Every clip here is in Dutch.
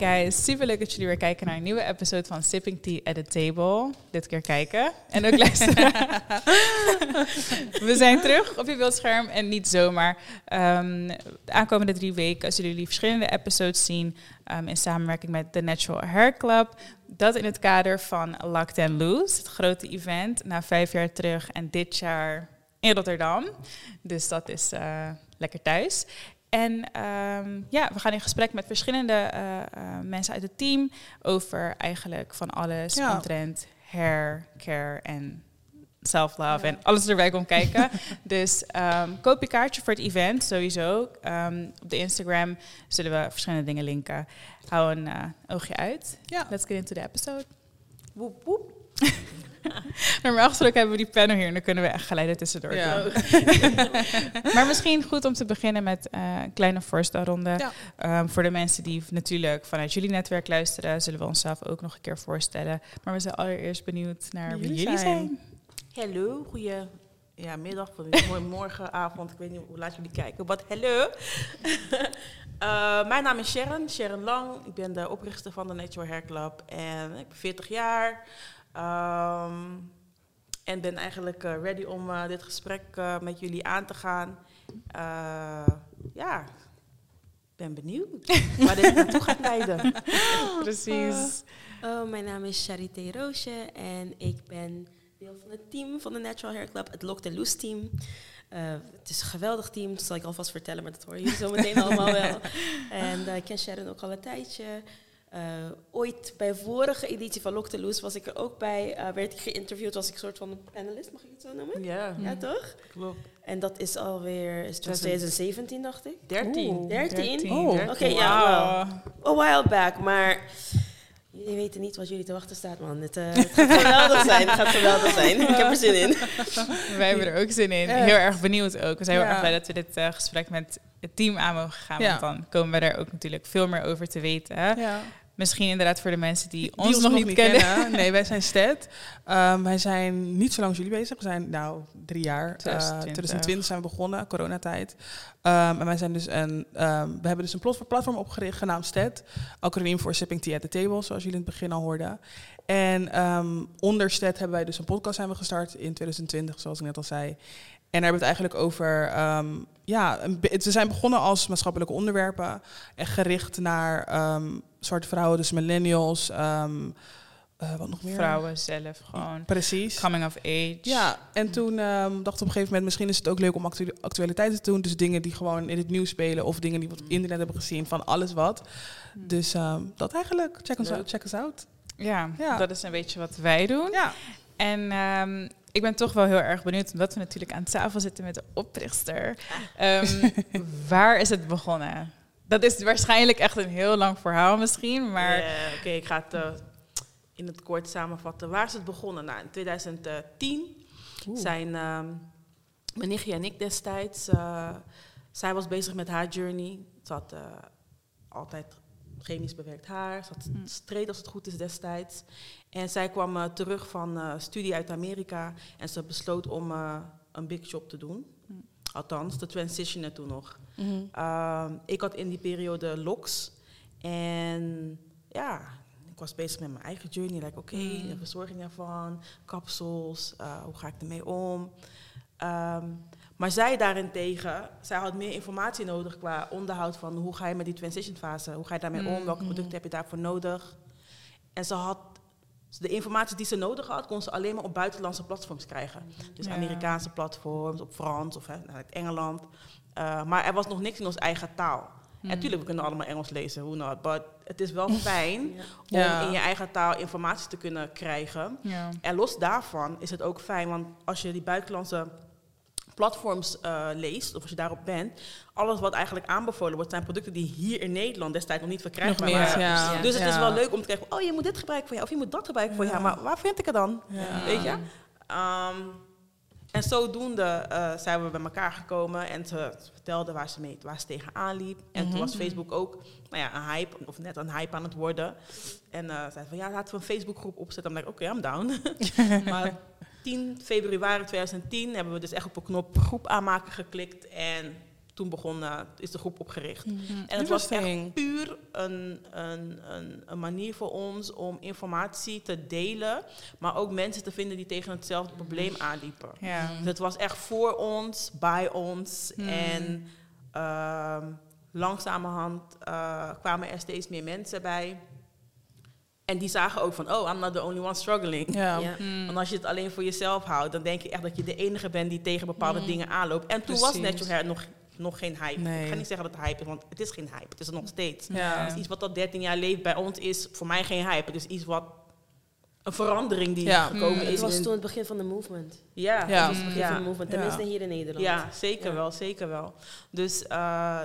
guys, super leuk dat jullie weer kijken naar een nieuwe episode van Sipping Tea at the Table. Dit keer kijken en ook luisteren. We zijn terug op je beeldscherm en niet zomaar. Um, de aankomende drie weken zullen jullie verschillende episodes zien um, in samenwerking met The Natural Hair Club. Dat in het kader van Locked and Loose, het grote event na vijf jaar terug en dit jaar in Rotterdam. Dus dat is uh, lekker thuis. En um, ja, we gaan in gesprek met verschillende uh, uh, mensen uit het team over eigenlijk van alles ja. omtrent hair, care en self-love ja. en alles erbij komt kijken. dus um, koop je kaartje voor het event sowieso. Um, op de Instagram zullen we verschillende dingen linken. Hou een uh, oogje uit. Ja. Let's get into the episode. Woep, woep. Normaal gesproken hebben we die panel hier en dan kunnen we echt geleiden tussendoor. Ja. maar misschien goed om te beginnen met uh, een kleine voorstelronde. Ja. Um, voor de mensen die natuurlijk vanuit jullie netwerk luisteren, zullen we onszelf ook nog een keer voorstellen. Maar we zijn allereerst benieuwd naar wie jullie zijn. Hallo, goeie ja, middag, morgen, avond. Ik weet niet hoe laat jullie kijken. Wat hallo. uh, mijn naam is Sharon, Sharon Lang. Ik ben de oprichter van de Natural Hair Club en ik ben 40 jaar. Um, en ben eigenlijk uh, ready om uh, dit gesprek uh, met jullie aan te gaan. ja, ben benieuwd waar dit naartoe gaat leiden. Precies. oh, mijn naam is Charité Roosje en ik ben deel van het team van de Natural Hair Club, het Lock the Loose team. Uh, het is een geweldig team, dat zal ik alvast vertellen, maar dat horen jullie zo meteen allemaal wel. En uh, ik ken Sharon ook al een tijdje. Uh, ooit bij vorige editie van Lock the Loose was ik er ook bij. Uh, werd ik geïnterviewd, was ik een soort van panelist, mag ik het zo noemen? Ja. Ja, toch? Klopt. En dat is alweer, is 2017 dacht ik? 13. Oeh, 13? 13. Oh, oké, okay, ja, well, a while back, maar... Jullie weten niet wat jullie te wachten staat, man. Het, uh, het gaat geweldig zijn. Het gaat geweldig zijn. Ik heb er zin in. Wij hebben er ook zin in. Heel erg benieuwd ook. We zijn heel ja. erg blij dat we dit uh, gesprek met het team aan mogen gaan. Ja. Want dan komen we daar ook natuurlijk veel meer over te weten. Ja. Misschien inderdaad voor de mensen die, die ons, ons nog, nog niet kennen. kennen. Nee, wij zijn Sted. Um, wij zijn niet zo lang als jullie bezig. We zijn nou drie jaar. 2020, uh, 2020 zijn we begonnen, coronatijd. Um, en wij zijn dus een, um, we hebben dus een platform opgericht genaamd Sted. Acroniem voor Sipping Tea at the Table, zoals jullie in het begin al hoorden. En onder Sted hebben wij dus een podcast zijn we gestart in 2020, zoals ik net al zei. En daar hebben we het eigenlijk over. Um, ja, we zijn begonnen als maatschappelijke onderwerpen. Echt gericht naar um, zwarte vrouwen, dus millennials. Um, uh, wat nog meer? Vrouwen zelf gewoon. Precies. Coming of age. Ja, en toen dacht ik op een gegeven moment... misschien is het ook leuk om actu actualiteiten te doen. Dus dingen die gewoon in het nieuws spelen... of dingen die we op het internet hebben gezien, van alles wat. Hmm. Dus dat eigenlijk. Check us, out, check us out. Ja, ja, dat is een beetje wat wij doen. Ja. En um, ik ben toch wel heel erg benieuwd, omdat we natuurlijk aan tafel zitten met de oprichter. Um, waar is het begonnen? Dat is waarschijnlijk echt een heel lang verhaal misschien, maar... Oké, okay, ik ga het uh, in het kort samenvatten. Waar is het begonnen? Nou, in 2010 Oeh. zijn um, mijn nichtje en ik destijds... Uh, zij was bezig met haar journey. Ze had uh, altijd chemisch bewerkt haar. Ze had mm. streed als het goed is destijds. En zij kwam uh, terug van uh, studie uit Amerika en ze besloot om uh, een big job te doen. Mm. Althans, te transitionen toen nog. Mm -hmm. ik had in die periode LOX. En ja, ik was bezig met mijn eigen journey. Like, oké, okay, mm. verzorging ervan, kapsels, hoe ga ik ermee om? Um, maar zij daarentegen, zij had meer informatie nodig qua onderhoud van hoe ga je met die transition fase, hoe ga je daarmee om, welke producten heb je daarvoor nodig. En ze had de informatie die ze nodig had, kon ze alleen maar op buitenlandse platforms krijgen. Dus ja. Amerikaanse platforms, op Frans of hè, Engeland. Uh, maar er was nog niks in onze eigen taal. En natuurlijk, we kunnen allemaal Engels lezen, hoe not. Maar het is wel fijn ja. om ja. in je eigen taal informatie te kunnen krijgen. En los daarvan is het ook fijn, want als je die buitenlandse platforms uh, leest, of als je daarop bent, alles wat eigenlijk aanbevolen wordt, zijn producten die hier in Nederland destijds nog niet verkrijgbaar nog meer, waren. Ja. Dus het ja. is wel leuk om te kijken, oh je moet dit gebruiken voor jou, of je moet dat gebruiken voor jou, maar waar vind ik het dan? Weet je? Um, en zodoende uh, zijn we bij elkaar gekomen en ze vertelde waar ze, mee, waar ze tegenaan liep. En mm -hmm. toen was Facebook ook nou ja, een hype, of net een hype aan het worden. En uh, zei van ja, laten we een Facebookgroep opzetten. Dan dacht ik, oké, okay, I'm down. maar 10 februari 2010 hebben we dus echt op een knop groep aanmaken geklikt. En toen begon, eh, is de groep opgericht. Mm. En het was echt puur een, een, een, een manier voor ons om informatie te delen, maar ook mensen te vinden die tegen hetzelfde probleem aanliepen. Ja. Dus het was echt voor ons, bij ons. Hmm. En ehm, langzamerhand eh, kwamen er steeds meer mensen bij. En die zagen ook van, oh, I'm not the only one struggling. Ja. Ja. Mm. Want als je het alleen voor jezelf houdt, dan denk je echt dat je de enige bent die tegen bepaalde dingen aanloopt. En toen was. Natural Hair nog, nog geen hype. Nee. Ik ga niet zeggen dat het hype is, want het is geen hype. Het is er nog steeds. Ja. Het is iets wat al 13 jaar leeft bij ons is voor mij geen hype. Het is iets wat een verandering die Ja. gekomen Mm. is. Het was in- toen het begin van de movement. ja, Ja. Het was het begin Ja. van de movement, Ja. tenminste hier in Nederland. ja, zeker Ja. wel, zeker wel. Dus eh,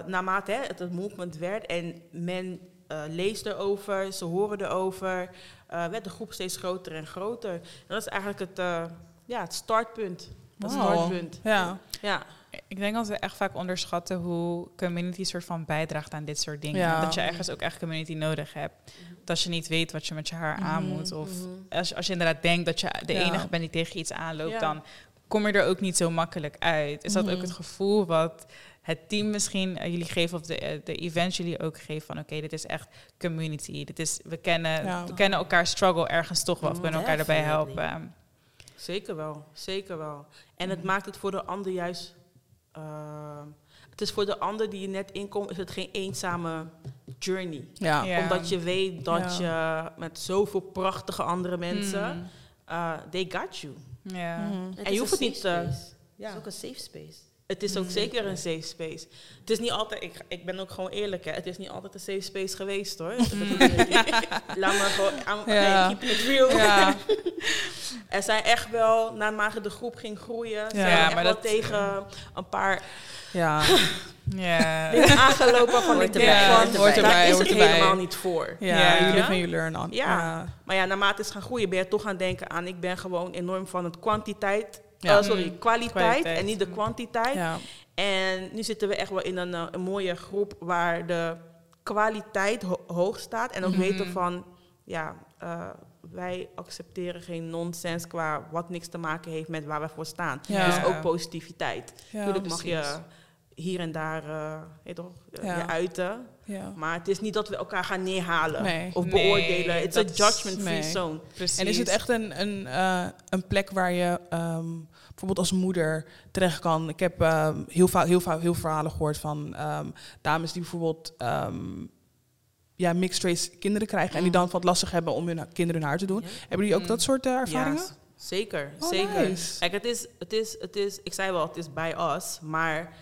naarmate hè, het een movement werd en men eh, leest erover, ze horen erover, eh, werd de groep steeds groter en groter. En dat is eigenlijk het, eh, ja, het startpunt. Het Wauw. startpunt. Ja. Ja, Ik denk dat we echt vaak onderschatten hoe community soort van bijdraagt aan dit soort dingen. Ja. Dat je ergens ook echt community nodig hebt. Dat als je niet weet wat je met je haar aan Mhm, moet. Of mhm. als, als je inderdaad denkt dat je de Ja. enige bent die tegen iets aanloopt, Ja. dan kom je er ook niet zo makkelijk uit. Is dat Mhm. ook het gevoel wat het team misschien eh, jullie geven, of de, eh, de events jullie ook geven van oké, dit is echt community. Dit is, we, kennen, Ja. we kennen elkaar struggle ergens toch wel. We kunnen elkaar Definitely. helpen. zeker wel, zeker wel. En het maakt het voor de ander juist... eh, het is voor de ander die je net inkomt, is het geen eenzame journey. Ja. Ja. Omdat je weet dat Ja. je met zoveel prachtige andere mensen... Mm. eh, they got you. Ja. Mhm. En je hoeft het niet, space. Het is ook een safe space. Het is ook zeker een safe space. Het is niet altijd, ik, ik ben ook gewoon eerlijk, hè. het is niet altijd een safe space geweest hoor. Laat me gewoon, I'm, Ja. keep it real. Ja. Er zijn echt wel, naarmate de groep ging groeien, zijn Ja, we echt maar wel dat- tegen een paar Ja. Ja. aangelopen van Hoort denk erbij, van, hoort erbij. daar is het erbij. helemaal niet voor. Ja, Ja. you live Ja? and you learn on. Ja. Maar ja, naarmate het is gaan groeien, ben je toch gaan denken aan, ik ben gewoon enorm van het kwantiteit, Ja. eh, sorry, Mm. kwaliteit, Kwaliteit. en niet de kwantiteit. Ja. En nu zitten we echt wel in een, eh, een mooie groep waar de kwaliteit ho- hoog staat. En ook Mhm. weten van, ja, eh, wij accepteren geen nonsens qua wat niks te maken heeft met waar we voor staan. Ja. Dus ook positiviteit. Ja, Natuurlijk mag je. Hier en daar weet toch, Ja. je uiten. Ja. Maar het is niet dat we elkaar gaan neerhalen Nee. of beoordelen. Dat is- judgment-free nee. zone. Precies. En is het echt een, een, eh, een plek waar je ehm, bijvoorbeeld als moeder terecht kan? Ik heb ehm, heel, vaak heel, vaak heel verhalen gehoord van ehm, dames die bijvoorbeeld ja, mixed race kinderen krijgen en die dan wat lastig hebben om hun kinderen hun haar te doen. Ja. Hebben jullie ook Mm. dat soort eh, ervaringen? Zeker, Oh, zeker. nice. Kijk, het is, het is, het is, ik zei wel, het is bij us, maar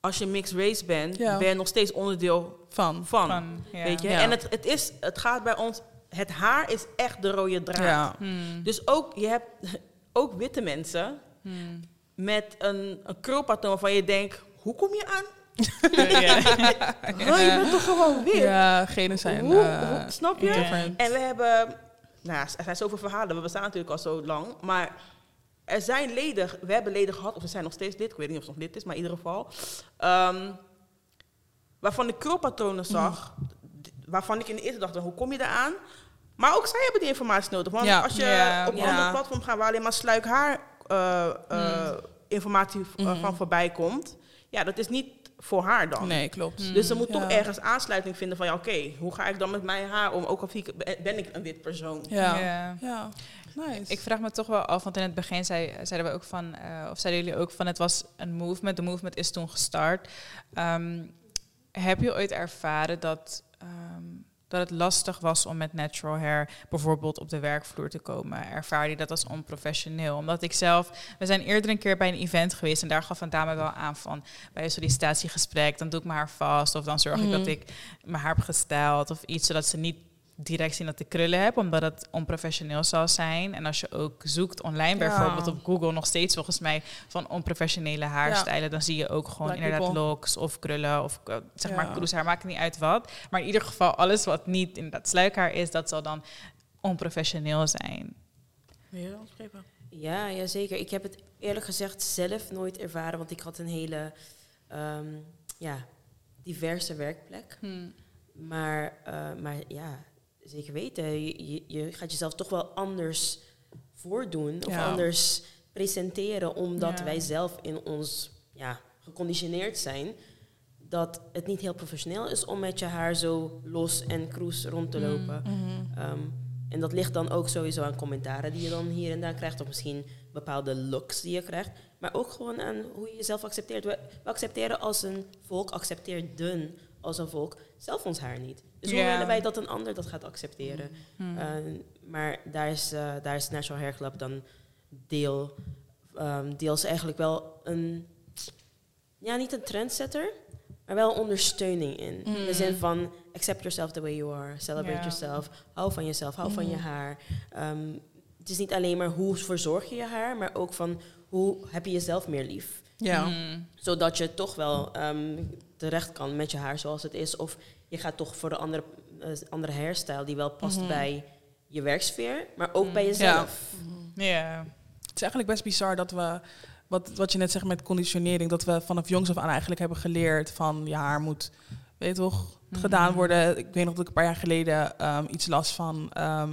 als je mixed race bent, Ja. ben je nog steeds onderdeel Van. van. Van, ja. Weet je? Ja. En het, het, is, het gaat bij ons, het haar is echt de rode draad. Ja. Hmm. Dus ook, je hebt ook witte mensen Hmm. met een, een krulpatroon waarvan je denkt, hoe kom je aan? Ja. Oh, je bent toch gewoon wit? Ja, genen zijn Hoe- eh, snap je? different. En we hebben, nou, er zijn zoveel verhalen. We bestaan natuurlijk al zo lang. Maar er zijn leden, we hebben leden gehad, of ze zijn nog steeds lid. Ik weet niet of ze nog lid is, maar in ieder geval. ehm, waarvan ik krulpatronen zag. d- Waarvan ik in de eerste dacht, hoe kom je eraan? Maar ook zij hebben die informatie nodig. Want Ja. als je op een ja. ander platform gaat waar alleen maar sluik haar eh, eh, informatie v- Mhm. van voorbij komt. Ja, dat is niet voor haar dan. Nee, klopt. Dus er moet Ja. toch ergens aansluiting vinden van ja, oké, hoe ga ik dan met mijn haar om? Ook al ben ik een wit persoon. Ja. Ja. ja. Nice. Ik vraag me toch wel af, want in het begin zei, zeiden we ook van, eh, of zeiden jullie ook van, het was een movement. De movement is toen gestart. Ehm, heb je ooit ervaren dat, ehm, dat het lastig was om met natural hair bijvoorbeeld op de werkvloer te komen? Ervaar je dat als onprofessioneel? Omdat ik zelf, we zijn eerder een keer bij een event geweest en daar gaf een dame wel aan van, bij een sollicitatiegesprek, dan doe ik mijn haar vast of dan zorg ik Mhm. dat ik mijn haar heb gestyled of iets, zodat ze niet direct zien dat ik krullen heb, omdat het onprofessioneel zal zijn. En als je ook zoekt online, Ja. bijvoorbeeld op Google, nog steeds volgens mij van onprofessionele haarstijlen, dan zie je ook gewoon Black inderdaad people. locks of krullen of eh, zeg maar kroeshaar, maakt niet uit wat. Maar in ieder geval, alles wat niet inderdaad sluikhaar is, dat zal dan onprofessioneel zijn. Ja. Ja, ja, zeker. Ik heb het eerlijk gezegd zelf nooit ervaren, want ik had een hele ehm, ja, diverse werkplek. Maar, eh, maar ja, zeker weten, je, je, je gaat jezelf toch wel anders voordoen of Ja. anders presenteren, omdat Ja. wij zelf in ons ja, geconditioneerd zijn dat het niet heel professioneel is om met je haar zo los en kroes rond te Mm. lopen. Mhm. Ehm, en dat ligt dan ook sowieso aan commentaren die je dan hier en daar krijgt, of misschien bepaalde looks die je krijgt. Maar ook gewoon aan hoe je jezelf accepteert. We, we accepteren als een volk, accepteerden als een volk zelf ons haar niet. Dus hoe willen wij dat een ander dat gaat accepteren? Hmm. Eh, maar daar is, eh, daar is National Hair Club dan deel, ehm, deels eigenlijk wel een, ja, niet een trendsetter, maar wel ondersteuning in. In de zin van accept yourself the way you are, celebrate yourself, hou van jezelf, hou van je haar. Ehm, het is niet alleen maar hoe verzorg je je haar, maar ook van hoe heb je jezelf meer lief. Ja. Mm. Zodat je toch wel ehm, terecht kan met je haar zoals het is. Of je gaat toch voor een andere, eh, andere hairstyle die wel past bij je werksfeer, maar ook bij jezelf. Ja. Het is eigenlijk best bizar dat we, wat, wat je net zegt met conditionering, dat we vanaf jongs af aan eigenlijk hebben geleerd van je haar moet, weet je toch, gedaan worden. Ik weet nog dat ik een paar jaar geleden ehm, iets las van ehm,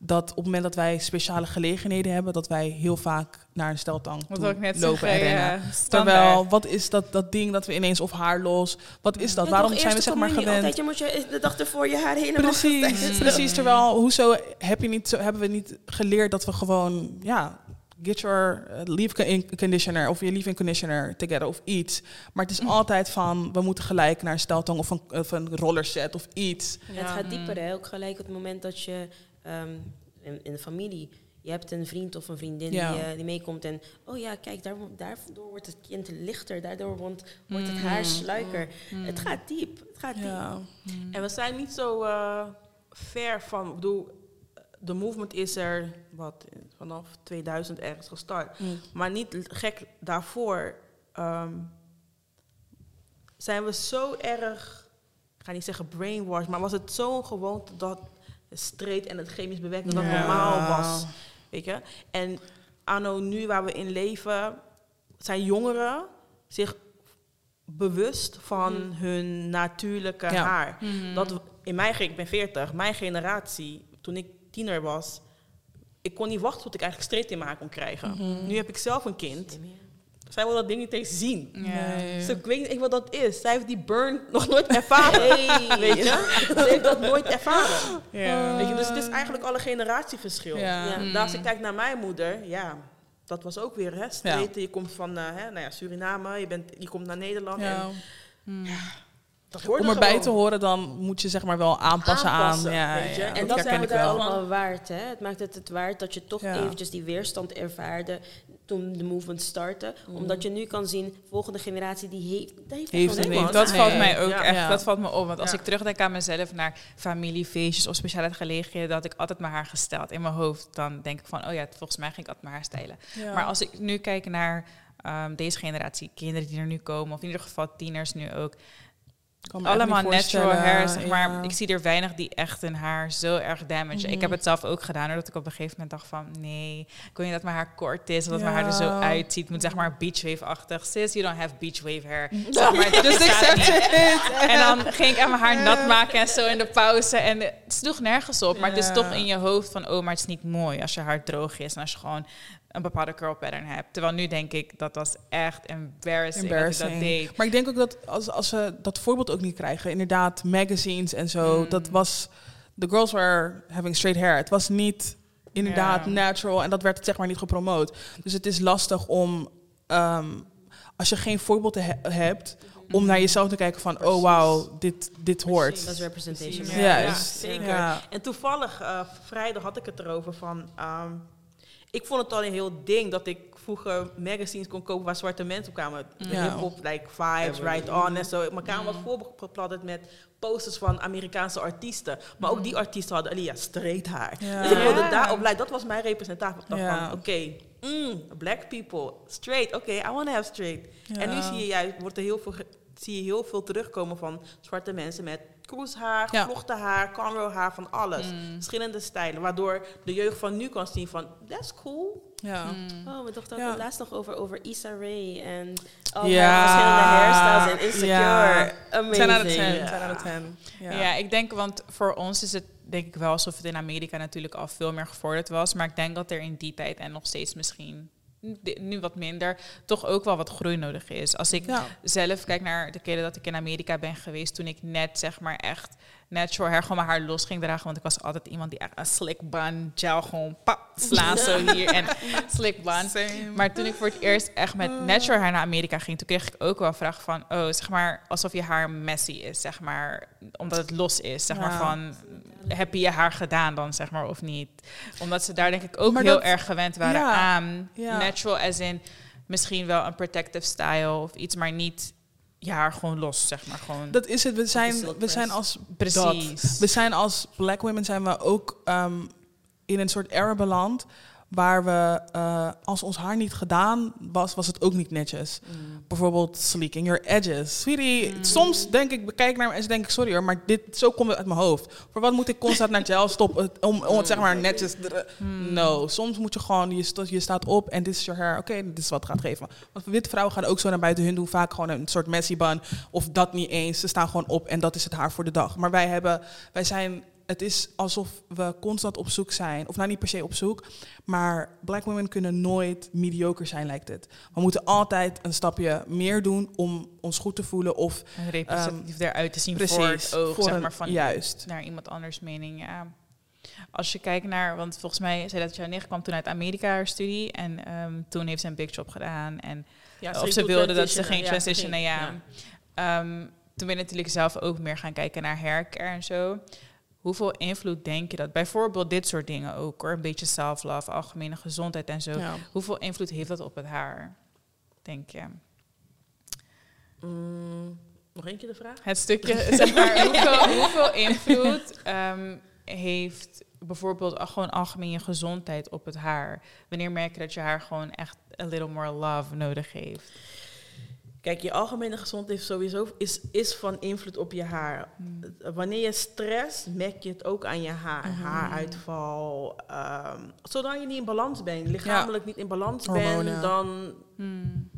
dat op het moment dat wij speciale gelegenheden hebben, dat wij heel vaak naar een steltang Wat toe wil ik net lopen zeggen, en rennen. ja. Terwijl, wat is dat, dat ding dat we ineens of haar los, wat is dat? Ja, Waarom zijn we zeg maar gewend? Altijd, je moet je de dag ervoor je haar helemaal Precies, gestyled. precies. Terwijl, hoezo heb je niet, zo, hebben we niet geleerd dat we gewoon, ja, get your uh, leave-in conditioner of je leave-in conditioner together of iets. Maar het is altijd van, we moeten gelijk naar een steltong of een, of een rollerset of iets. Ja, het gaat dieper, hè? Ook gelijk op het moment dat je ehm, in, in de familie, je hebt een vriend of een vriendin Ja. die, eh, die meekomt en, oh ja, kijk, daar, daardoor wordt het kind lichter, daardoor wordt, wordt het haar sluiker. Het gaat diep, het gaat diep. Ja. En we zijn niet zo eh, ver van. Ik bedoel, de movement is er wat vanaf 2000 ergens gestart. Mm. Maar niet gek daarvoor ehm, zijn we zo erg, ik ga niet zeggen brainwashed, maar was het zo'n gewoonte dat streed en het chemisch bewerken dat Ja. normaal was. Weet je? En anno nu waar we in leven, zijn jongeren zich bewust van hun natuurlijke Ja. haar. Mhm. Dat in mijn, ik ben 40, mijn generatie, toen ik tiener was, ik kon niet wachten tot ik eigenlijk streep in mijn haar kon krijgen. Nu heb ik zelf een kind. Zij wil dat ding niet eens zien. Ja. Nee. Dus ik weet niet wat dat is. Zij heeft die burn nog nooit ervaren. Weet je? Ze heeft dat nooit ervaren. Ja. Weet je? Dus het is eigenlijk al een generatieverschil. Ja. Ja. En als ik kijk naar mijn moeder, ja, dat was ook weer, hè, streten. Je komt van eh, hè, nou ja, Suriname, je, bent, je komt naar Nederland. Ja. En dat hoorde Om erbij gewoon. te horen, dan moet je zeg maar wel aanpassen, Aanpassen, aan. Ja, weet je. ja, En En dat dat zijn we ik daar wel. allemaal waard, hè? Het maakt het het waard dat je toch Ja. eventjes die weerstand ervaarde toen de movement startte. Omdat je nu kan zien, volgende generatie die heeft, die heeft, Heeft het niet. Dat valt mij ook Ja. echt, dat valt me op. Want als ik terugdenk aan mezelf naar familiefeestjes of speciale gelegenheden, dat ik altijd mijn haar gesteld in mijn hoofd. Dan denk ik van, oh ja, volgens mij ging ik altijd mijn haar stijlen. Ja. Maar als ik nu kijk naar ehm, deze generatie kinderen die er nu komen, of in ieder geval tieners nu ook, kan allemaal natural hair, zeg maar. ja. Ik zie er weinig die echt hun haar zo erg damage. Ik Mhm. heb het zelf ook gedaan, hoor, dat ik op een gegeven moment dacht van... nee, ik wil niet dat mijn haar kort is, of dat mijn haar er zo uitziet. Moet zeg maar beachwave-achtig. Sis, you don't have beachwave hair. Mhm. Zeg maar, dus ik. En dan ging ik echt mijn haar nat maken en zo in de pauze. En het sloeg nergens op. Maar het is toch in je hoofd van... oh, maar het is niet mooi als je haar droog is... en als je gewoon een bepaalde curl pattern hebt. Terwijl nu denk ik, dat was echt embarrassing, dat ik dat Embarrassing. deed. Maar ik denk ook dat als, als ze dat voorbeeld ook niet krijgen, inderdaad, magazines en zo, Mm. dat was. The girls were having straight hair. Het was niet inderdaad natural en dat werd zeg maar niet gepromoot. Dus het is lastig om, ehm, als je geen voorbeelden he- hebt, om naar jezelf te kijken van, oh wauw, dit, dit hoort. Dat is representation. Precies. Ja, Ja, juist. zeker. Ja. En toevallig, eh, vrijdag had ik het erover van... ehm, ik vond het al een heel ding dat ik vroeger magazines kon kopen waar zwarte mensen op kwamen. De Ja. hip-hop, like Vibes, Right On en zo. Mijn kamer was voorbepladderd met posters van Amerikaanse artiesten. Maar ook die artiesten hadden Alia straight haar. Ja. Dus ik wilde daarop lijken. Dat was mijn representatie. Ik dacht Ja. van, oké, mm, black people, straight. Oké, I want to have straight. En nu zie je juist, wordt er heel veel, zie je heel veel terugkomen van zwarte mensen met kroeshaar, Ja. haar, cornrow haar, van alles. Verschillende stijlen, waardoor de jeugd van nu kan zien van, that's cool. Ja. Oh, we dachten Ja. ook laatst nog over, over Issa Rae en al Ja. haar verschillende hairstyles en insecure. Ja. Amazing. 10 out of 10. Ja. 10 out of 10. Ja. Ja. ik denk, want voor ons is het denk ik wel alsof het in Amerika natuurlijk al veel meer gevorderd was. Maar ik denk dat er in die tijd en nog steeds misschien nu wat minder, toch ook wel wat groei nodig is. Als ik Ja. zelf kijk naar de keren dat ik in Amerika ben geweest, toen ik net zeg maar echt natural hair, gewoon mijn haar los ging dragen. Want ik was altijd iemand die echt een slick bun, gel gewoon pap, slaan zo hier en slick bun. Maar toen ik voor het eerst echt met natural hair naar Amerika ging, toen kreeg ik ook wel vragen van, oh, zeg maar, alsof je haar messy is, zeg maar, omdat het los is, zeg maar, van, heb je je haar gedaan dan, zeg maar, of niet? Omdat ze daar denk ik ook Maar heel dat- erg gewend waren Ja. aan Ja. natural, as in misschien wel een protective style of iets, maar niet je haar gewoon los, zeg maar, gewoon Dat is het. We zijn, we zijn als precies. We zijn als black women zijn we ook ehm, in een soort era beland waar we, eh, als ons haar niet gedaan was, was het ook niet netjes. Bijvoorbeeld sleeking your edges. Sweetie, soms denk ik, bekijk naar me en denk ik, sorry hoor, maar dit, zo komt het uit mijn hoofd. Voor wat moet ik constant naar gel stoppen om, om het zeg maar netjes... te- No, soms moet je gewoon, je, je staat op en dit is je hair, oké, dit is wat gaat geven. Want witte vrouwen gaan ook zo naar buiten, hun doen vaak gewoon een soort messy bun. Of dat niet eens, ze staan gewoon op en dat is het haar voor de dag. Maar wij hebben, wij zijn, het is alsof we constant op zoek zijn. Of nou niet per se op zoek, maar black women kunnen nooit mediocre zijn, lijkt het. We moeten altijd een stapje meer doen om ons goed te voelen of En representatief eruit te zien precies, voor het oog, voor zeg maar, van juist. naar iemand anders mening, ja. Als je kijkt naar, want volgens mij zei dat jouw nicht kwam toen uit Amerika haar studie en ehm, toen heeft ze een big job gedaan en Ja, of ging ze wilde dat ze ging transitionen, ging- ja. Ehm, toen ben je natuurlijk zelf ook meer gaan kijken naar haircare en zo. Hoeveel invloed denk je dat bijvoorbeeld dit soort dingen ook, hoor, een beetje self-love, algemene gezondheid en zo. Ja. Hoeveel invloed heeft dat op het haar, denk je? Mm, nog keer de vraag? Het stukje, zeg maar, hoeveel, hoeveel invloed ehm, heeft bijvoorbeeld gewoon algemeen je gezondheid op het haar? Wanneer merk je dat je haar gewoon echt a little more love nodig heeft? Kijk, je algemene gezondheid is sowieso is, is van invloed op je haar. Wanneer je stress, merk je het ook aan je haar. Haaruitval. ehm, zolang je niet in balans bent, lichamelijk niet in balans Hormonen. bent, dan Hmm.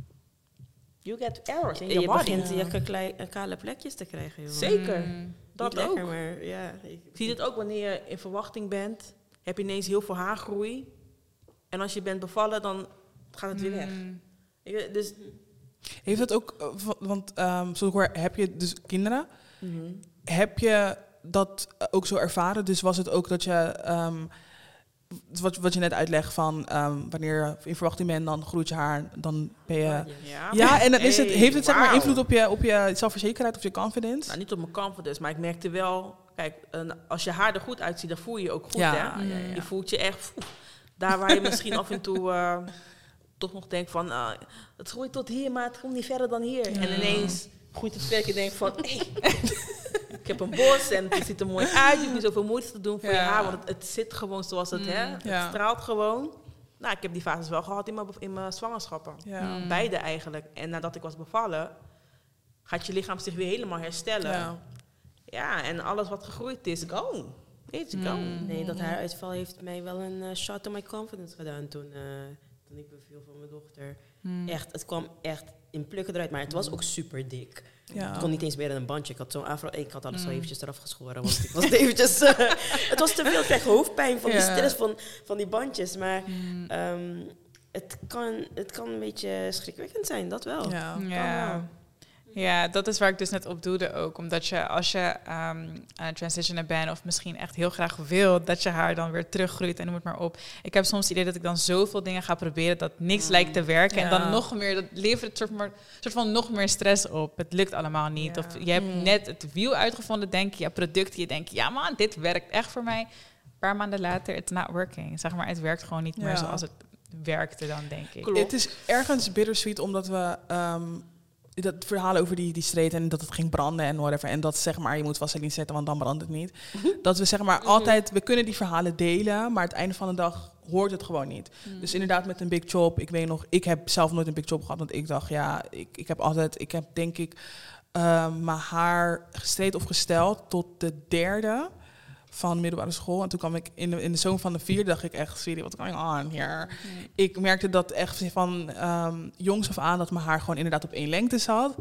you get errors in Je, your body. begint je ka- klei- eh, kale plekjes te krijgen, joh. Zeker, Hmm. dat Niet ook. lekker, maar ja. ik- Je ziet het ook wanneer je in verwachting bent. Heb je ineens heel veel haargroei. En als je bent bevallen, dan gaat het weer weg. Hmm. Je- Dus Heeft het ook, eh, wa- want ehm zo ik hoor, heb je dus kinderen? mhm. Heb je dat eh, ook zo ervaren? Dus was het ook dat je, ehm, wat, wat je net uitlegt van ehm, wanneer je in verwachting bent, dan groeit je haar, dan ben je... ja. Ja, en dan is het, heeft het zeg maar invloed op je, op je zelfverzekerheid of je confidence? Nou, niet op mijn confidence, maar ik merkte wel... Kijk, een- als je haar er goed uitziet, dan voel je je ook goed, Ja, hè? ja, ja. Je voelt je echt... poeh, daar waar je misschien af en toe eh, toch nog denkt van... ah, het groeit tot hier, maar het komt niet verder dan hier. En ineens groeit het verder. Je denkt van... Hey, ik heb een bos en het ziet er mooi uit. Je hoeft niet zoveel moeite te doen voor je haar, want het, het zit gewoon zoals het, hè? Het Ja. straalt gewoon. Nou, ik heb die fases wel gehad in mijn, in mijn zwangerschappen. Ja. Beide eigenlijk. En nadat ik was bevallen, gaat je lichaam zich weer helemaal herstellen. Ja. Ja, en alles wat gegroeid is, go. It's go. Nee, dat haaruitval heeft mij wel een eh, shot to my confidence gedaan toen, eh, toen ik beviel van mijn dochter. Hmm. Echt, het kwam echt in plukken eruit, maar het was ook super dik. Ja. Het kon niet eens meer in een bandje. Ik had zo'n afro, ik had alles zo Mm. eventjes eraf geschoren, want ik was het eventjes... eh, het was te veel, ik kreeg hoofdpijn van die stress van, van die bandjes. Maar Hmm. ehm, het, kan, het kan een beetje schrikwekkend zijn, dat wel. Ja. Ja. Ja, dat is waar ik dus net op doelde ook. Omdat je als je ehm, aan het transitionen bent of misschien echt heel graag wil dat je haar dan weer teruggroeit en noem het maar op. Ik heb soms het idee dat ik dan zoveel dingen ga proberen dat niks lijkt te werken. En dan nog meer, dat levert het soort, maar, soort van nog meer stress op. Het lukt allemaal niet. Ja. Of je hebt Mm. net het wiel uitgevonden, denk je, ja, product, je denkt, ja man, dit werkt echt voor mij. Een paar maanden later, it's not working. Zeg maar, het werkt gewoon niet meer zoals het werkte dan, denk ik. Klopt. Het is ergens bittersweet omdat we ehm, dat verhaal over die, die street en dat het ging branden en whatever. En dat zeg maar, je moet vaseline zetten, want dan brandt het niet. dat we zeg maar altijd, we kunnen die verhalen delen, maar het einde van de dag hoort het gewoon niet. Dus inderdaad met een big job, ik weet nog, ik heb zelf nooit een big job gehad, want ik dacht, ja, ik, ik heb altijd, ik heb denk ik ehm, mijn haar gestreed of gesteld tot de derde van middelbare school. En toen kwam ik in de, in de zomer van de vierde, dacht ik echt, serie, wat going on hier? Ik merkte dat echt van ehm, jongs af aan dat mijn haar gewoon inderdaad op één lengte zat.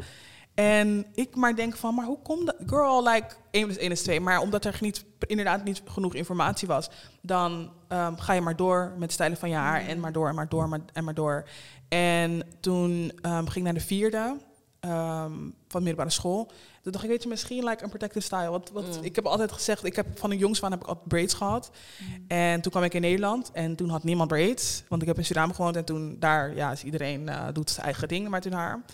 En ik maar denk van, maar hoe komt dat? Girl, like, 1 plus 1 is 2. Maar omdat er niet inderdaad niet genoeg informatie was, dan ehm, ga je maar door met stijlen van je haar en maar door en maar door maar, en maar door. En toen ehm, ging ik naar de vierde ehm, van middelbare school. Toen dacht ik, weet je, misschien like een protective style. Want, wat Mm. ik heb altijd gezegd, ik heb van een jongs van heb ik altijd braids gehad. En toen kwam ik in Nederland en toen had niemand braids. Want ik heb in Suriname gewoond en toen daar, ja, is iedereen eh, doet zijn eigen ding met hun haar.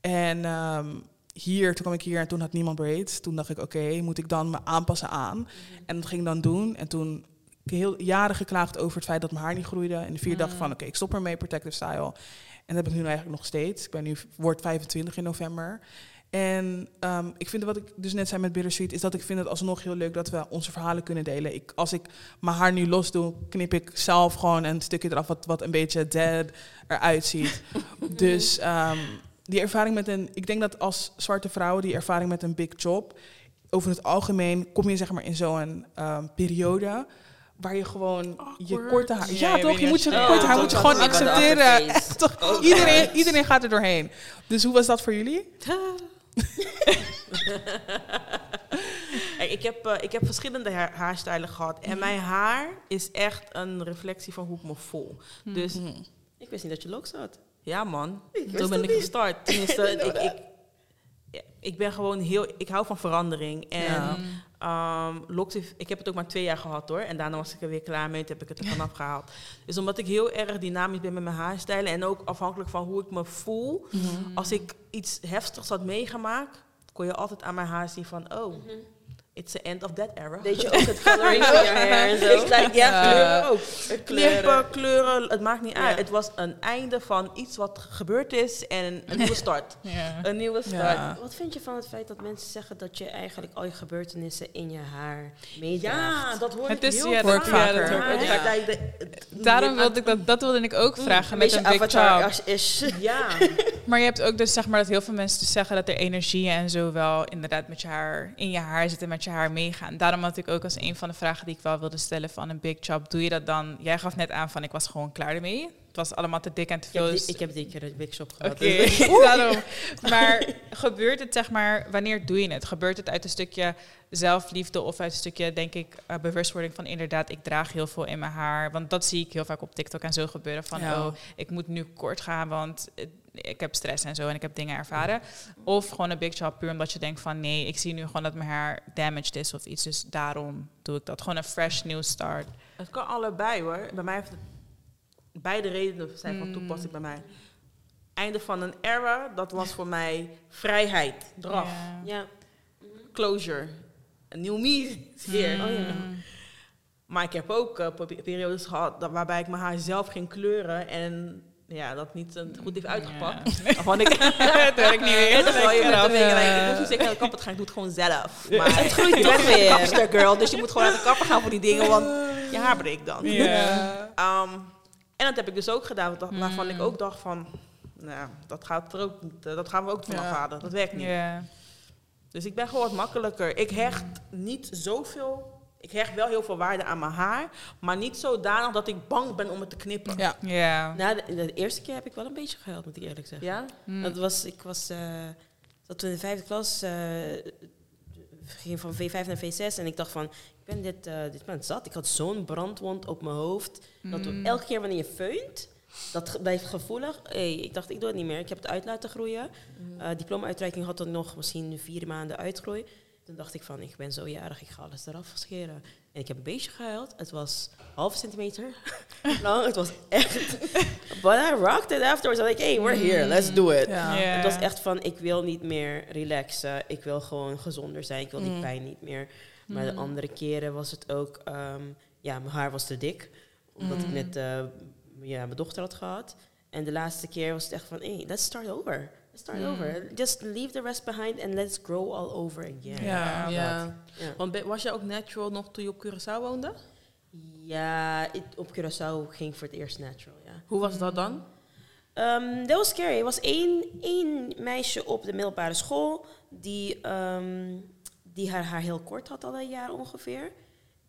En ehm, hier, toen kwam ik hier en toen had niemand braids. Toen dacht ik, oké, moet ik dan me aanpassen aan? En dat ging ik dan doen. En toen heel jaren geklaagd over het feit dat mijn haar niet groeide. En de vier dacht van, oké, ik stop ermee, protective style. En dat heb ik nu eigenlijk nog steeds. Ik ben nu, word 25 in november. En ehm, ik vind wat ik dus net zei met Bittersweet, is dat ik vind het alsnog heel leuk dat we onze verhalen kunnen delen. Ik, als ik mijn haar nu los doe, knip ik zelf gewoon een stukje eraf wat, wat een beetje dead eruit ziet. dus ehm, die ervaring met een, ik denk dat als zwarte vrouw, die ervaring met een big job, over het algemeen kom je zeg maar in zo'n ehm, periode waar je gewoon je korte haar. Ja, Ja, je toch? Je moet je korte Ja, haar moet je gewoon accepteren. Echt, toch? Iedereen, iedereen gaat er doorheen. Dus hoe was dat voor jullie? Ik, heb, eh, ik heb verschillende haar- haarstijlen gehad. En mijn haar is echt een reflectie van hoe ik me voel. Dus Ik wist niet dat je locks had. ja, man. Zo ben ik gestart. Tenminste, ik, ik, ik ben gewoon heel... Ik hou van verandering. En Ja. Heeft- ik heb het ook maar twee jaar gehad, hoor. En daarna was ik er weer klaar mee. Toen heb ik het er vanaf gehaald. Dus omdat ik heel erg dynamisch ben met mijn haarstijlen... en ook afhankelijk van hoe ik me voel... als ik iets heftigs had meegemaakt... kon je altijd aan mijn haar zien van... oh, it's the end of that era. Deed je ook het coloring van je hair en zo? Ik like, ja, Ja. kleuren ook. Kleuren. Kleuren, het maakt niet uit. Het was een einde van iets wat gebeurd is en een nieuwe start. Ja. Een nieuwe start. Ja. Wat vind je van het feit dat mensen zeggen dat je eigenlijk al je gebeurtenissen in je haar meedraagt? Ja, dat hoor Het ik is- heel ja, vaak. ja, dat Ja, de- de- Daarom de- wilde ik dat, dat wilde ik ook vragen een met een big avatar als is. Ja, Maar je hebt ook dus zeg maar dat heel veel mensen dus zeggen dat er energie en zo wel inderdaad met je haar in je haar zitten, met je haar meegaan. Daarom had ik ook als een van de vragen die ik wel wilde stellen van een big job, doe je dat dan? Jij gaf net aan van ik was gewoon klaar ermee. Het was allemaal te dik en te Ik veel. heb, die, ik heb die keer een big shop gehad. Oké, dus- daarom. Maar gebeurt het, zeg maar, wanneer doe je het? Gebeurt het uit een stukje zelfliefde of uit een stukje, denk ik, eh, bewustwording van inderdaad, ik draag heel veel in mijn haar. Want dat zie ik heel vaak op TikTok en zo gebeuren van, Ja. oh, ik moet nu kort gaan, want ik heb stress en zo en ik heb dingen ervaren. Of gewoon een big job puur omdat je denkt van, nee, ik zie nu gewoon dat mijn haar damaged is of iets, dus daarom doe ik dat. Gewoon een fresh new start. het kan allebei hoor. Bij mij heeft het beide redenen zijn van Mm. toepassing bij mij. Einde van een era, dat was voor mij vrijheid, draf, Ja. Ja. closure. Een nieuw me is hier. Oh ja. Maar ik heb ook eh, pe- periodes gehad dat, waarbij ik mijn haar zelf ging kleuren en ja, dat niet goed heeft uitgepakt. Waarvan ik het werkt niet meer. Ja, toch wel, je ja. like, ik zeker de kapper gaan, ik doe het gewoon zelf. Maar Het groeit toch weer. kapster girl, dus je moet gewoon naar de kapper gaan voor die dingen, want je haar breekt dan. Ja. Ehm, en dat heb ik dus ook gedaan, waarvan Mm. ik ook dacht van, nou, dat gaat er ook niet, eh, dat gaan we ook vanaf Ja. halen, dat werkt niet. Ja. Dus ik ben gewoon wat makkelijker. Ik hecht niet zoveel, ik hecht wel heel veel waarde aan mijn haar, maar niet zodanig dat ik bang ben om het te knippen. Ja. Ja. Nou, de, de eerste keer heb ik wel een beetje gehuild, moet ik eerlijk zeggen. Ja? Mm. Dat was, ik was, eh dat toen in de vijfde klas, eh ging van V5 naar V6 en ik dacht van, ik ben dit, eh dit ben zat. Ik had zo'n brandwond op mijn hoofd, dat Mm. elke keer wanneer je feunt, dat blijft gevoelig. Hey, ik dacht, ik doe het niet meer. Ik heb het uit laten groeien. Eh diploma-uitreiking had dan nog misschien vier maanden uitgroei. Toen dacht ik van, ik ben zo jarig, ik ga alles eraf scheren. En ik heb een beetje gehuild. Het was half centimeter lang. Het was echt... But I rocked it afterwards. I'm like, hey, we're here, let's do it. Het was echt van, ik wil niet meer relaxen. Ik wil gewoon gezonder zijn. Ik wil die Mm. pijn niet meer. Maar de Mm. andere keren was het ook... ehm, ja, mijn haar was te dik. Omdat ik Mm. net eh, ja, mijn dochter had gehad. En de laatste keer was het echt van... Hey, let's start over. Let's start Mm. over. Just leave the rest behind and let's grow all over again. Ja. Ja. Want was jij ook natural nog toen je op Curaçao woonde? Ja, op Curaçao ging voor het eerst natural, ja. Hoe was dat dan? Ehm, dat was scary. Er was één, één meisje op de middelbare school die, ehm, die haar haar heel kort had, al een jaar ongeveer.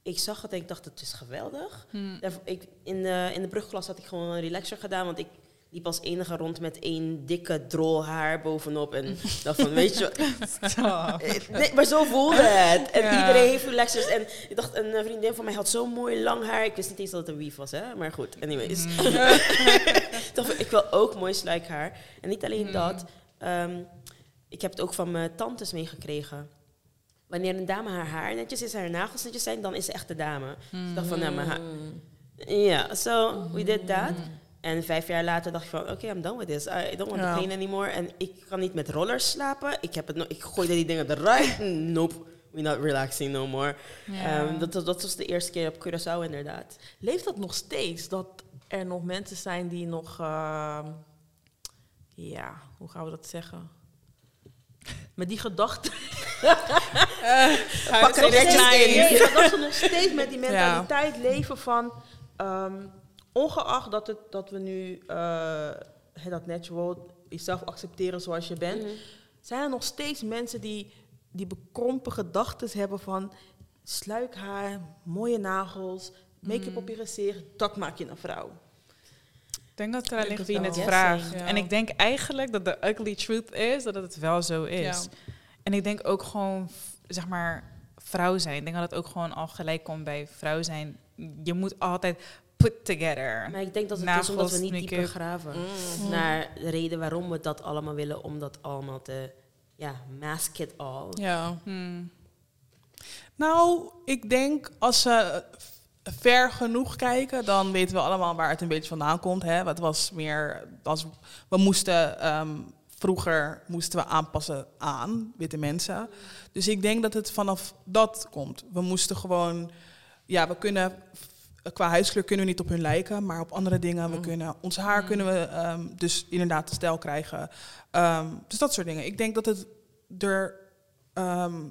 Ik zag het en ik dacht, het is geweldig. Mm. Daarvoor- ik, in, de, in de brugklas had ik gewoon een relaxer gedaan, want ik liep als enige rond met één dikke drol haar bovenop. En ik dacht van, weet je... Eh, Nee, maar zo voelde het. En Ja. iedereen heeft relaxers. En ik dacht, een eh, vriendin van mij had zo mooi lang haar. Ik wist niet eens dat het een weave was, hè. Maar goed, anyways. ik dacht, van, ik wil ook mooi sluikhaar. En niet alleen dat. ehm, ik heb het ook van mijn tantes meegekregen. Wanneer een dame haar haar netjes is, haar nagels netjes zijn, dan is ze echt de dame. Dus ik dacht van, nou, maar haar- ja, so we did that. En vijf jaar later dacht ik van, oké, I'm done with this. I don't want to clean anymore. En ik kan niet met rollers slapen. Ik, heb het no ik gooide die dingen eruit. Nope, we're not relaxing no more. Ehm, dat, dat was de eerste keer op Curaçao inderdaad. Leeft dat nog steeds? Dat er nog mensen zijn die nog... ehm, ja, hoe gaan we dat zeggen? Met die gedachten... Huis- Nog steeds- Nice. nee, dat ze nog steeds met die mentaliteit leven van... ehm, ongeacht dat, het, dat we nu eh, hè, dat natural jezelf accepteren zoals je bent... zijn er nog steeds mensen die, die bekrompen gedachten hebben van... sluikhaar, mooie nagels, make-up op je gezicht, dat maak je een vrouw. Ik denk dat ligt het wie het vraagt. Ja. En ik denk eigenlijk dat de ugly truth is dat het wel zo is. Ja. En ik denk ook gewoon, zeg maar, vrouw zijn. Ik denk dat het ook gewoon al gelijk komt bij vrouw zijn. Je moet altijd put together. Maar ik denk dat het is omdat we Nagels, niet dieper graven. Mm. Naar de reden waarom we dat allemaal willen, om dat allemaal te... Ja, mask it all. Ja. Hmm. Nou, ik denk als ze ver genoeg kijken, dan weten we allemaal waar het een beetje vandaan komt. Hè? Het was meer, als we moesten ehm, vroeger moesten we aanpassen aan witte mensen. Dus ik denk dat het vanaf dat komt. We moesten gewoon, ja, we kunnen qua huidskleur kunnen we niet op hun lijken, maar op andere dingen, we kunnen ons haar kunnen we ehm, dus inderdaad de stijl krijgen. Ehm, dus dat soort dingen. Ik denk dat het er ehm,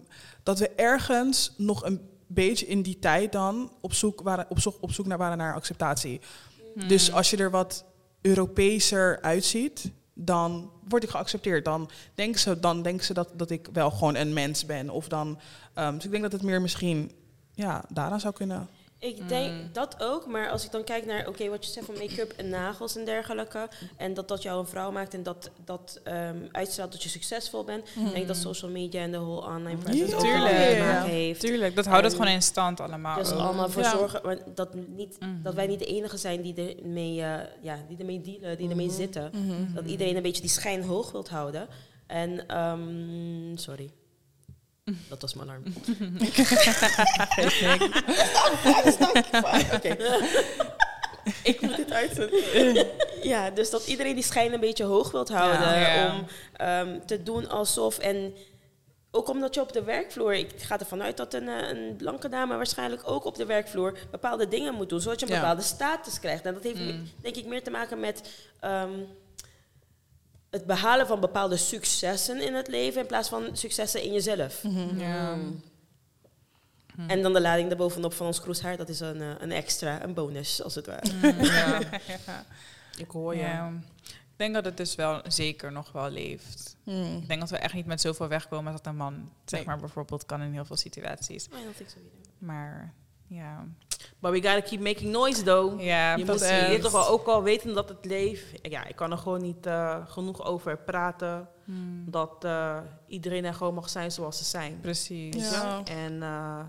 dat we ergens nog een beetje in die tijd dan op zoek, waren, op zoek, op zoek naar waren naar acceptatie. Dus als je er wat Europeeser uitziet, dan word ik geaccepteerd. Dan denken ze, dan denken ze dat, dat ik wel gewoon een mens ben. Of dan, dus ik denk dat het meer misschien ja, daaraan zou kunnen. Ik denk dat ook, maar als ik dan kijk naar, oké, wat je zegt van make-up en nagels en dergelijke, en dat dat jou een vrouw maakt en dat dat ehm, uitstraalt dat je succesvol bent, denk ik dat social media en de whole online presence Ja, ook wel tuurlijk. te Ja. maken heeft. Tuurlijk, dat houdt het gewoon in stand allemaal. Dus ook. allemaal voor Ja. zorgen dat, niet, dat wij niet de enige zijn die ermee, eh ja, die ermee dealen, die ermee zitten. Dat iedereen een beetje die schijn hoog wilt houden. En, ehm, sorry. Dat was mijn alarm. Oké. Ik moet dit uitzetten. ja, dus dat iedereen die schijn een beetje hoog wilt houden. Ja. Om ehm, te doen alsof... En ook omdat je op de werkvloer... Ik ga ervan uit dat een, eh, een blanke dame waarschijnlijk ook op de werkvloer... bepaalde dingen moet doen, zodat je een Ja. bepaalde status krijgt. En dat heeft Mm. denk ik meer te maken met... ehm, het behalen van bepaalde successen in het leven... in plaats van successen in jezelf. Ja. En dan de lading erbovenop van ons kroeshaar... dat is een, eh, een extra, een bonus, als het ware. Ja, ik hoor je. Ja. Ik denk dat het dus wel zeker nog wel leeft. Hmm. Ik denk dat we echt niet met zoveel wegkomen als dat een man, zeg Nee. maar bijvoorbeeld, kan in heel veel situaties. So either. Maar ja, But we gotta keep making noise, though. ja je moet je toch wel ook al weten dat het leeft. Ja, ik kan er gewoon niet eh, genoeg over praten. Hmm, Dat eh, iedereen er gewoon mag zijn zoals ze zijn. precies. Ja. En eh,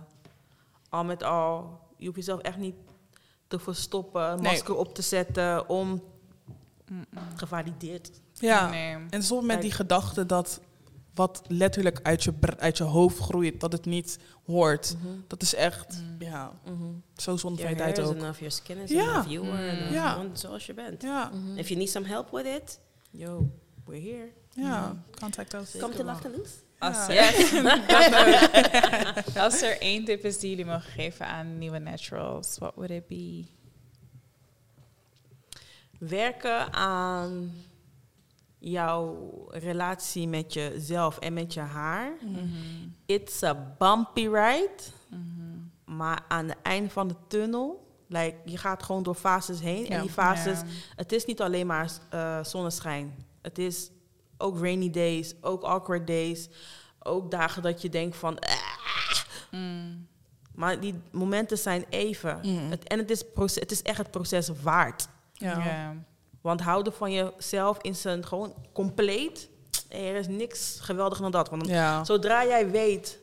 al met al, je hoeft jezelf echt niet te verstoppen, een Nee. masker op te zetten om Mm-mm. gevalideerd. Ja, Nee. en stop met die gedachte dat wat letterlijk uit je, uit je hoofd groeit, dat het niet hoort. Dat is echt, Mm. ja, Mhm. zo zonde van Your je hair tijd is ook. enough, your skin is Ja. enough, you are Mm. enough. Ja. Gewoon zoals je bent. Ja, If you need some help with it, Yo, we're here. ja, contact us. come to Lach Loose. Als, Ja. er, als er één tip is die jullie mogen geven aan nieuwe naturals, what would it be? Werken aan jouw relatie met jezelf en met je haar. It's a bumpy ride. Maar aan het einde van de tunnel, like, je gaat gewoon door fases heen. Ja. En die fases, Ja. het is niet alleen maar eh, zonneschijn. Het is ook rainy days, ook awkward days. Ook dagen dat je denkt van... "Ah." Mm. Maar die momenten zijn even. Mm. Het, en het is, proces, het is echt het proces waard. Ja. Ja. Want houden van jezelf in zijn gewoon compleet. Er is niks geweldiger dan dat. Want Ja. zodra jij weet,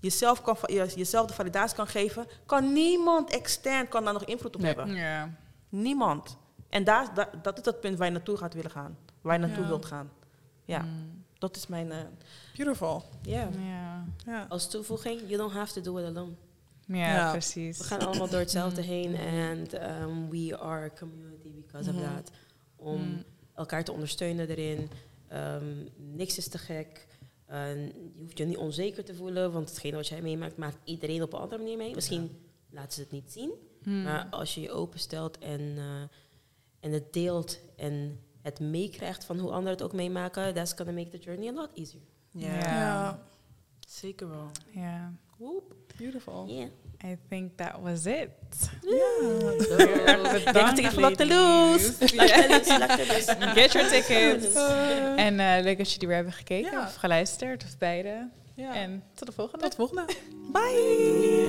jezelf, kan, jezelf de validatie kan geven, kan niemand extern kan daar nog invloed op Nee. hebben. Ja. Niemand. En daar, dat is het punt waar je naartoe gaat willen gaan. Waar je naartoe Ja. wilt gaan. Ja, Mm. dat is mijn... eh, Beautiful. ja. Als toevoeging, you don't have to do it alone. Ja, Ja. precies. We gaan allemaal door hetzelfde heen en um, we are a community because Mhm. of that. Om Mm. elkaar te ondersteunen erin. Ehm, niks is te gek. En je hoeft je niet onzeker te voelen, want hetgene wat jij meemaakt, maakt iedereen op een andere manier mee. Misschien laten ze het niet zien, Mm. maar als je je openstelt en, eh, en het deelt en het meekrijgt van hoe anderen het ook meemaken, that's gonna make the journey a lot easier. Ja. Ja. Ja. zeker wel. Ja. Woep. Beautiful. Yeah. I think that was it. Bedankt, Bedankt, de. Ja. Ja. Get your tickets. En eh, leuk dat jullie weer hebben gekeken of geluisterd, of beide. ja. En tot de volgende. tot volgende. Bye.